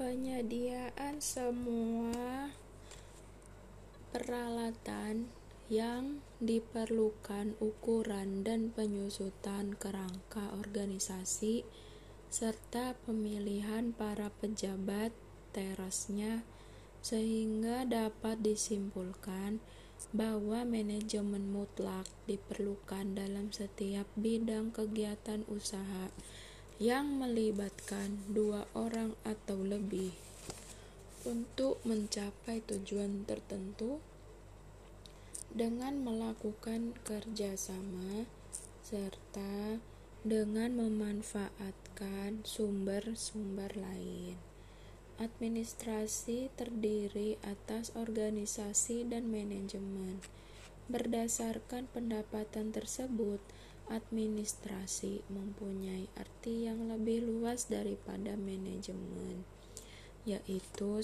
Penyediaan semua peralatan yang diperlukan, ukuran dan penyusutan kerangka organisasi, serta pemilihan para pejabat terasnya sehingga dapat disimpulkan bahwa manajemen mutlak diperlukan dalam setiap bidang kegiatan usaha yang melibatkan dua orang lebih untuk mencapai tujuan tertentu dengan melakukan kerja sama serta dengan memanfaatkan sumber-sumber lain. Administrasi terdiri atas organisasi dan manajemen. Berdasarkan pendapatan tersebut, administrasi mempunyai arti yang lebih luas daripada manajemen, yaitu